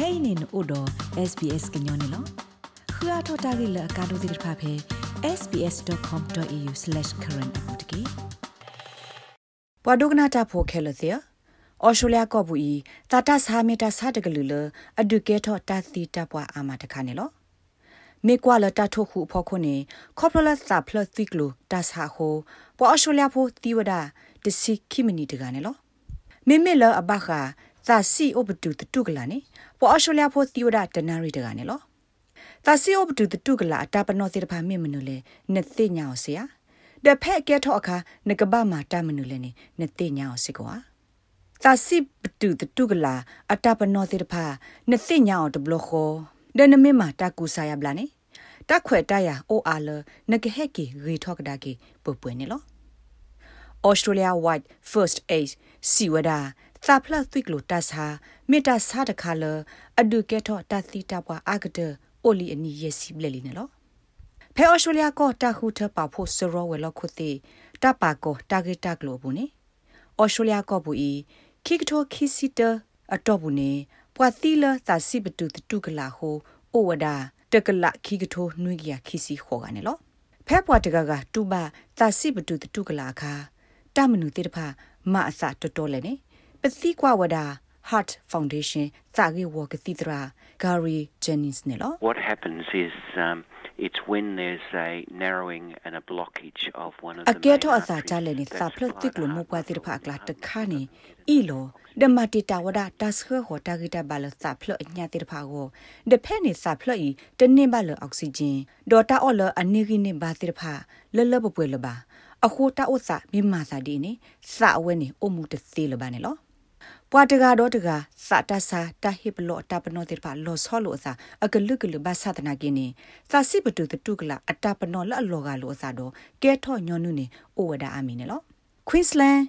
kainin odo sbs gnyone lo khua thota gi la ka do dir pha phe sbs.com.au/current apotki ပဝဒုကနာတာဖိုခဲလတဲ့အော်စတြေးလျကောဘူးဤတာတာဆာမီတာဆာတကလူလအဒုကေထောတာသီတပွားအာမတခါနေလောမေကွာလတာထိုခုဖို့ခုနေကော်ပလတ်စာဖလတ်သီကလူတာဆာဟိုပေါ်အော်စတြေးလျဖိုတီဝဒတစီခိမနီတကနေလောမေမေလအဘခာ သာစီအိုပတူတတုကလာနေပေါ်အော်စတြေးလျဖိုတီဝဒတနာရီတကနေလောသာစီအိုပတူတတုကလာအတာပနောစေတဖာမေမနုလေနေသိညာောစီယာဒဖက်ကဲထောအခါနကဘာမာတာမနုလေနေနေသိညာောစီကွာသာစီပတူတတုကလာအတာပနောစေတဖာနေသိညာောတဘလခောဒနမေမာတာကူဆာယဘလာနေတခွဲတရအိုအာလနကဟက်ကီရီထောက်ဒါကီပပွေနေလော Australia White First Aid စီ ဝဒသာဖလတ်သွိကလိုတတ်စာမေတာစာတခါလအဒုကေထောတသီတပွားအာဂဒအိုလီအနီယစီဘလလီနော်ဖဲ Australia ကိုတခုထပါဖို့စရောဝဲလောက်ခုတိတပါကိုတာဂက်တာဂလိုဘူးနေ Australia ကိုဘူးဤခိကထောခိစီတအတော့ဘူးနေပွာသီလသာစီပတူတူကလာဟိုအိုဝဒတကလခိကထောနွိကရခိစီခေါ်ကနေလောဖဲပွားတကကတူပါသာစီပတူတူကလာခါတမနုတိတဖာမအစတော်တော်လည်းနေ ပသိကွာဝဒ Heart Foundation စာဂေဝကတိတရာ Gary Jennings နေလော What happens is um it's when there's a narrowing and a blockage of one of the အကဲတော့အစာချလည်းနေစာဖလတိကလိုမပွားတိဖာကလာတခါနေဤလိုဒမတီတာဝဒတတ်ခွဟောတာဂီတာဘလစာဖလအညာတိဖာကိုဒဖဲနေစာဖလဤတနင်းဘလအောက်ဆီဂျင်ဒေါ်တာအော်လအနိဂိနေဘာတိဖာလလပပွေလပါအခုတာဥစာမိမစာဒီနေစာအဝဲနေအမှုတသေးလပါနေလော ပွာတကတော့တကစာတဆာတဟိပလောတပနောတေပါလောဆောလို့အစာအကလုကလုဘာသဒနာကင်းနေစာစိပတုတတုကလာအတပနောလအလောကလို့အစာတော့ကဲထော့ညွန်နုနေအိုဝဒအမီနေလော Queensland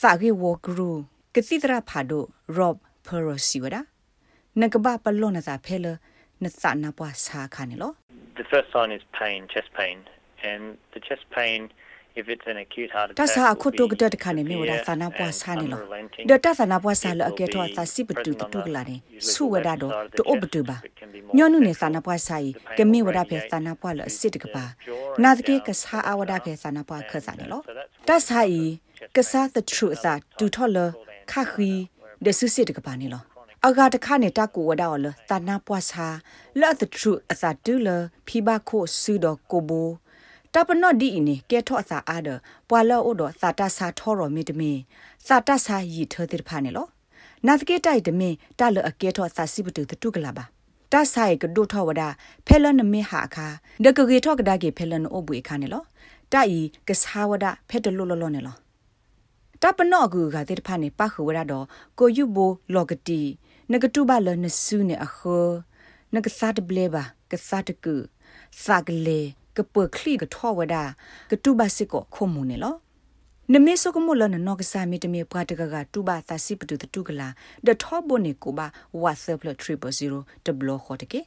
စာဂေဝဂရူကတိတရာဖာဒို Rob Perosiwada နကဘာပလောနသာဖဲလနသနာပွားစာခါနေလော The first sign is pain, chest pain, and the chest pain if it's an acute heart attack တဆာခုတုကတတခနဲ့မြေဝဒသနာပွားဆာနေလောဒတသနာပွားဆာလအကေထောသစိပတုတတုကလာနေဆုဝဒတော့တူအပတုပါညောနုနေသနာပွားဆိုင်ကမေဝဒဖေသနာပွားလအစစ်တကပါနာတကေကဆာအဝဒဖေသနာပွားခဆာနေလောတဆာဤကဆာ the truth သာတူထော်လခခီဒဆုစစ်တကပါနေလောအဂါတခနဲ့တကူဝဒါော်လသနာပွားစာလော့ the truth အစာတူလဖီဘာခိုဆူဒကိုဘို တပနော့ဒီအင်းကဲထော့စာအားဒပွာလောအိုဒစာတဆာထောရမီတမင်စာတဆာရီထောတိဖာနေလောနာသကေတိုက်တမင်တလအကဲထော့စာစီပတူတတုကလာပါတဆိုင်ကဒုထောဝဒဖဲလနမေဟာခါဒကကေထော့ကဒါကေဖဲလနအိုဘွေခါနေလောတိုင်ကစားဝဒဖဲတလွလောလောနေလောတပနော့ကူကတိဖာနေပခဝရတော့ကိုယူဘိုလောကတီနကတူဘလနဆူနေအခနကစားတဘလေပါကစားတကူစာကလေ ကပခလီကထောဝဒကတူဘစစ်ကိုခုံမူနေလောနမေစကမလနနောကစာမီတမေပွားတကကတူဘာသစီပတူတူကလာဒထောဘိုနေကိုဘာဝါဆပ်လ300တဘလခေါ်တကေ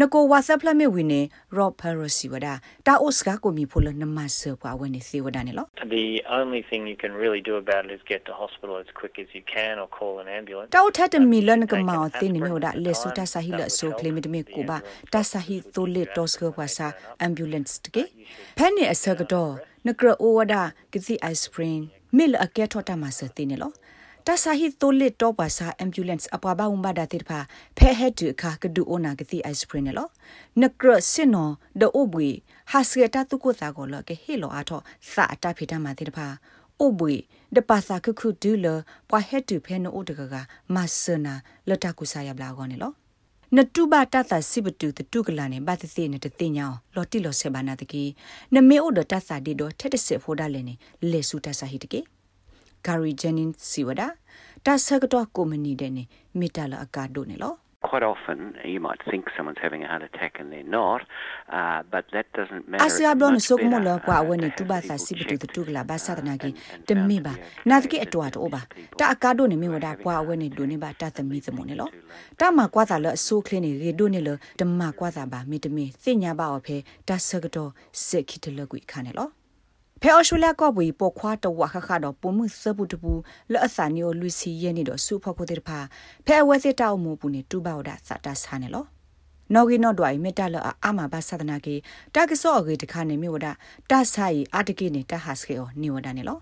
နကိုဝါဆပ်လမေဝင်းနေရော့ဖရိုစီဝဒတာအိုစကကိုမီဖိုလနမဆပ်ပွားဝင်နေစီဝဒနေလော The only thing you can really do about it is get to hospital as quick as you can or call an ambulance. တောက်ထက်မီလန်ကမောတင်နေမျိုးဒါလေဆူတာဆာဟီလဆိုကလီမီတမီကိုဘာတာဆာဟီတိုလီတောစကပွားစာ ambulance တကေဖဲနေအစကတော့နကရအိုဝဒကစီ ice cream မီလအကဲထော်တာမဆတင်နေလော တဆာဟီတိုလစ်တော့ပါစာ ambulance အပွားပါဥမ္ဘာဒတိဖာဖဲဟက်တူခါကဒူအိုနာကတိ ice cream နော်နကရစင်နောဒအိုဘွေဟာစကတာတုကိုသာကောလကဟေလောအားထောစာအတာဖိတမတိတဖာအိုဘွေဒပါစာခုခုဒူလပွာဟက်တူဖဲနိုအိုတကကမဆနာလတကုစာယဘလာကောနေလောနတုဘတသစိပတုတတုကလာနေဘာသသိနေတသိညာလော်တိလောဆေဘာနာတကီနမေအိုဒတသဒီတော့ထက်တစစ်ဖိုးဒါလည်းနေလေစုတဆာဟိတကေ Gary Jennings siwada ta sagdo komani de ne mitala akado ne lo Quite often, you might think someone's having a heart attack and they're not, uh, but that doesn't matter. Asia blon sok mo la kwa wani tuba sa sibitu tu tugla ba sa na gi de mi ba na gi atwa to ba ta akado ne mi wada kwa wani do ne ba ta ta mi mo ne lo ta ma kwa ta la so kle ne ge do ne lo de ma kwa ta ba mi de mi sinya ba o phe ta sagdo sik ki de lo gui kha ne lo ဖဲအော်ရှိုလျကော့ဘူပေါ်ခွာတော့ဝါခခတော့ပုံမှုစပုတပူလော့အစာနီယိုလူစီရဲ့နေတော့စုဖို့ကိုတဲ့ဖာဖဲအဝဲစစ်တောက်မှုပူနေတူပါဝဒစတာဆာနေလောနော်ဂီနော်ဒွိုင်မေတ္တလအာမဘာသဒနာကေတာကစောအဂေတခါနေမြေဝဒတာဆိုင်အာတကိနေတာဟတ်စကေအောနေဝဒနေလော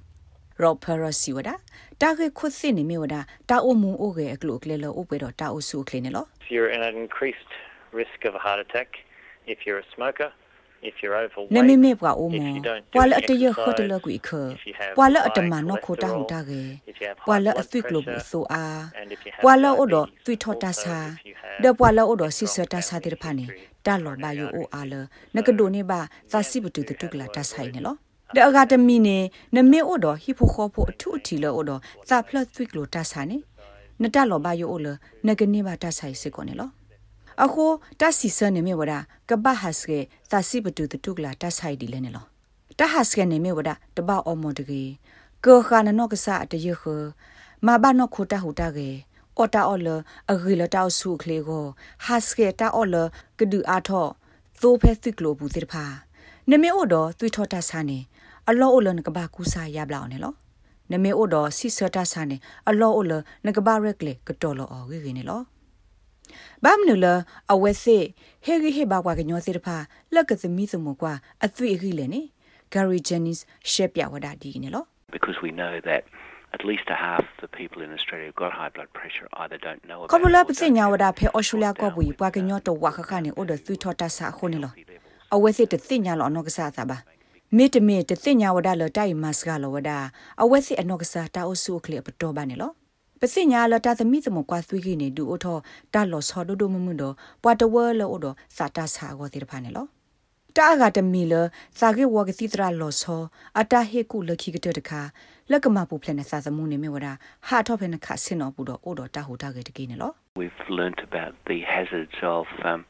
ရောပရစီဝဒတာခေခွတ်စစ်နေမြေဝဒတာအုံမူအိုကေအကလုကလေလောဥပေတော့တာအုစုကလေနေလော If you're in an increased risk of a heart attack, if you're a smoker, if you're နမေ overweight, မေပွားအို if မော you don't do ပွာလ any အတရခတ်တလ exercise, ကွေခ if you have ပွာလအတ high မနောခိုတာဟူတာကေ cholesterol, if you have ပွာ high လ blood အသွိကလိုဘ pressure, ဆိုအာ and if you have ပွာလအိုဒ diabetes, သွိထောတာ also စာ if you have ဒပွာလအိုဒ a စစ်စ strong တာစာ family တိဖာနေ history တာလော်ဘာယိုအိုအာလနကဒိုနေဘာသာစီဘတူတုကလာတာဆိုင်နေလောဒအဂါတမီနေနမေအိုဒဟီဖိုခေါဖိုအထုအထီလောအိုဒသာဖလတ်သွိကလိုတာစာနေနတလော်ဘာယိုအိုလနကနေဘာတာဆိုင်စစ်ကောနေလော အခုတဆီစနေမြေဝဒကဘဟတ်စကေသာစီဘတူတုကလာတာဆိုင်ဒီလဲနေလောတဟတ်စကနေမြေဝဒတဘအောမတကေကောခါနနောကဆာတရခမဘာနောခိုတာဟူတာကေအော်တာအော်လအဂီလတောက်ဆုခလေကိုဟတ်စကေတာအော်လကဒူအားထောသိုဖဲသိကလိုဘူးတိဖာနမေအိုတော်သွေထောတာဆာနေအလောအိုလနကဘာကူစာရပလောက်နေလောနမေအိုတော်စီစတာဆာနေအလောအိုလနကဘာရက်လေကတော်လောအော်ဂီဂီနေလော ဘာမနူလအဝဲစေဟေဂီဟေဘာကွာကညောစေတဖာလက်ကသမီးသမကွာအသွေးဂီလေနေ Gary Jennings ရှက်ပြဝဒဒီနေလော because we know that at least a half the people in Australia who've got high blood pressure either don't know about ကဘလ it ပ or စ don't ညာဝ have ဒ it ဖေအော်စတြေးလျကဘူပွားကညောတော့ဝါခခနေအိုဒသွီထောတာစာခုနေလောအဝဲစစ်တသိညာလောနောကစားတာပါမေတမေတသိညာဝဒလတိုင်မတ်စက လောဝဒအဝဲစစ်အနောကစားတာအဆုခလေပတော်ပါနေလောပစညာလတာသမီသမကွာသွေးကိနေဒူအိုထောတာလောဆောဒိုဒိုမမွန်းတော့ပွာတဝဲလောအိုတော့စာတာစာကိုတိရဖာနေလောတာဂါတမီလစာကေဝကတိတရာလောဆောအတာဟေကုလခိကတတခါလက်ကမပူဖလနေစာသမှုနေမြဝဒဟာထောဖနေခဆင်တော်ပူတော့အိုတော့တာဟူတာကေတကိနေလော We've learnt about the hazards of um,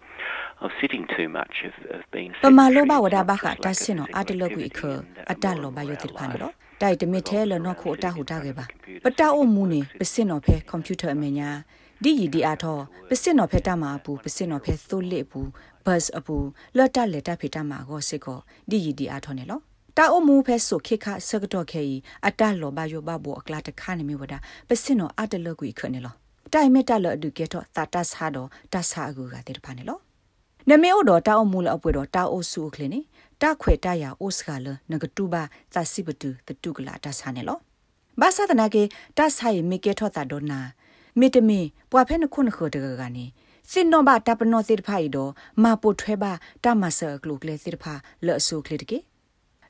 of sitting too much of, of being ပမာလောဘ sedentary ဝဒ It's ဘ not ခ just တာ lack of စင်နော်အတ physical လကွေခ activity and, uh, အတ more လောဘ of ယ our တိဖာနေ life. လော တိုက်တမီထဲလနော်ခိုတာဟူတာကေပါပတာအုံမူနေပစင်နော်ဖဲကွန်ပျူတာအမညာဒီရီဒီအားထောပစင်နော်ဖဲတမအပူပစင်နော်ဖဲသိုးလစ်ပူဘတ်အပူလော်တလက်တဖေတမကောစစ်ကောဒီရီဒီအားထောနေလောတာအုံမူဖဲဆိုခိခဆကတော့ခဲဤအတလောဘယောဘဘောအကလာတခါနေမြဝဒပစင်နော်အတလကွေခနေလောတိုင်မက်တလအဒုကေတော့တာတဆာတော့တဆာအကူကတဲ့ဖာနေလောနမေအိုတော်တာအမူလအပွေတော်တာအိုစုခလင်းနေ တာခွေတရအိုစကလနဂတူဘာသစီပတူတတုကလာတဆာနေလောဘာသာတနာကေတဆိုင်မေကေထောတာဒေါနာမေတမီပွာဖဲနခုနခတကကနေစင်နောဘာတပနောစစ်ဖိုင်တော်မာပိုထွဲဘာတမဆာကလုကလေစစ်ဖာလော့ဆုခလစ်ကေ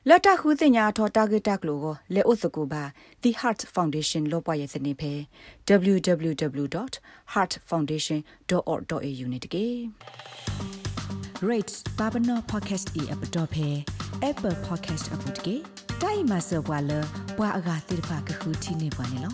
လတ်တခုစညာထောတာဂက်တက်လိုကိုလေဥစကူဘာ The Heart Foundation လောပွားရဲ့စနေဖဲ www.heartfoundation.org.au နေတကေ rates babano podcast e app dot phe apple podcast app dot ke dai ma so bwa lo bwa aga tir pha ka khu thi ne bwa ne lo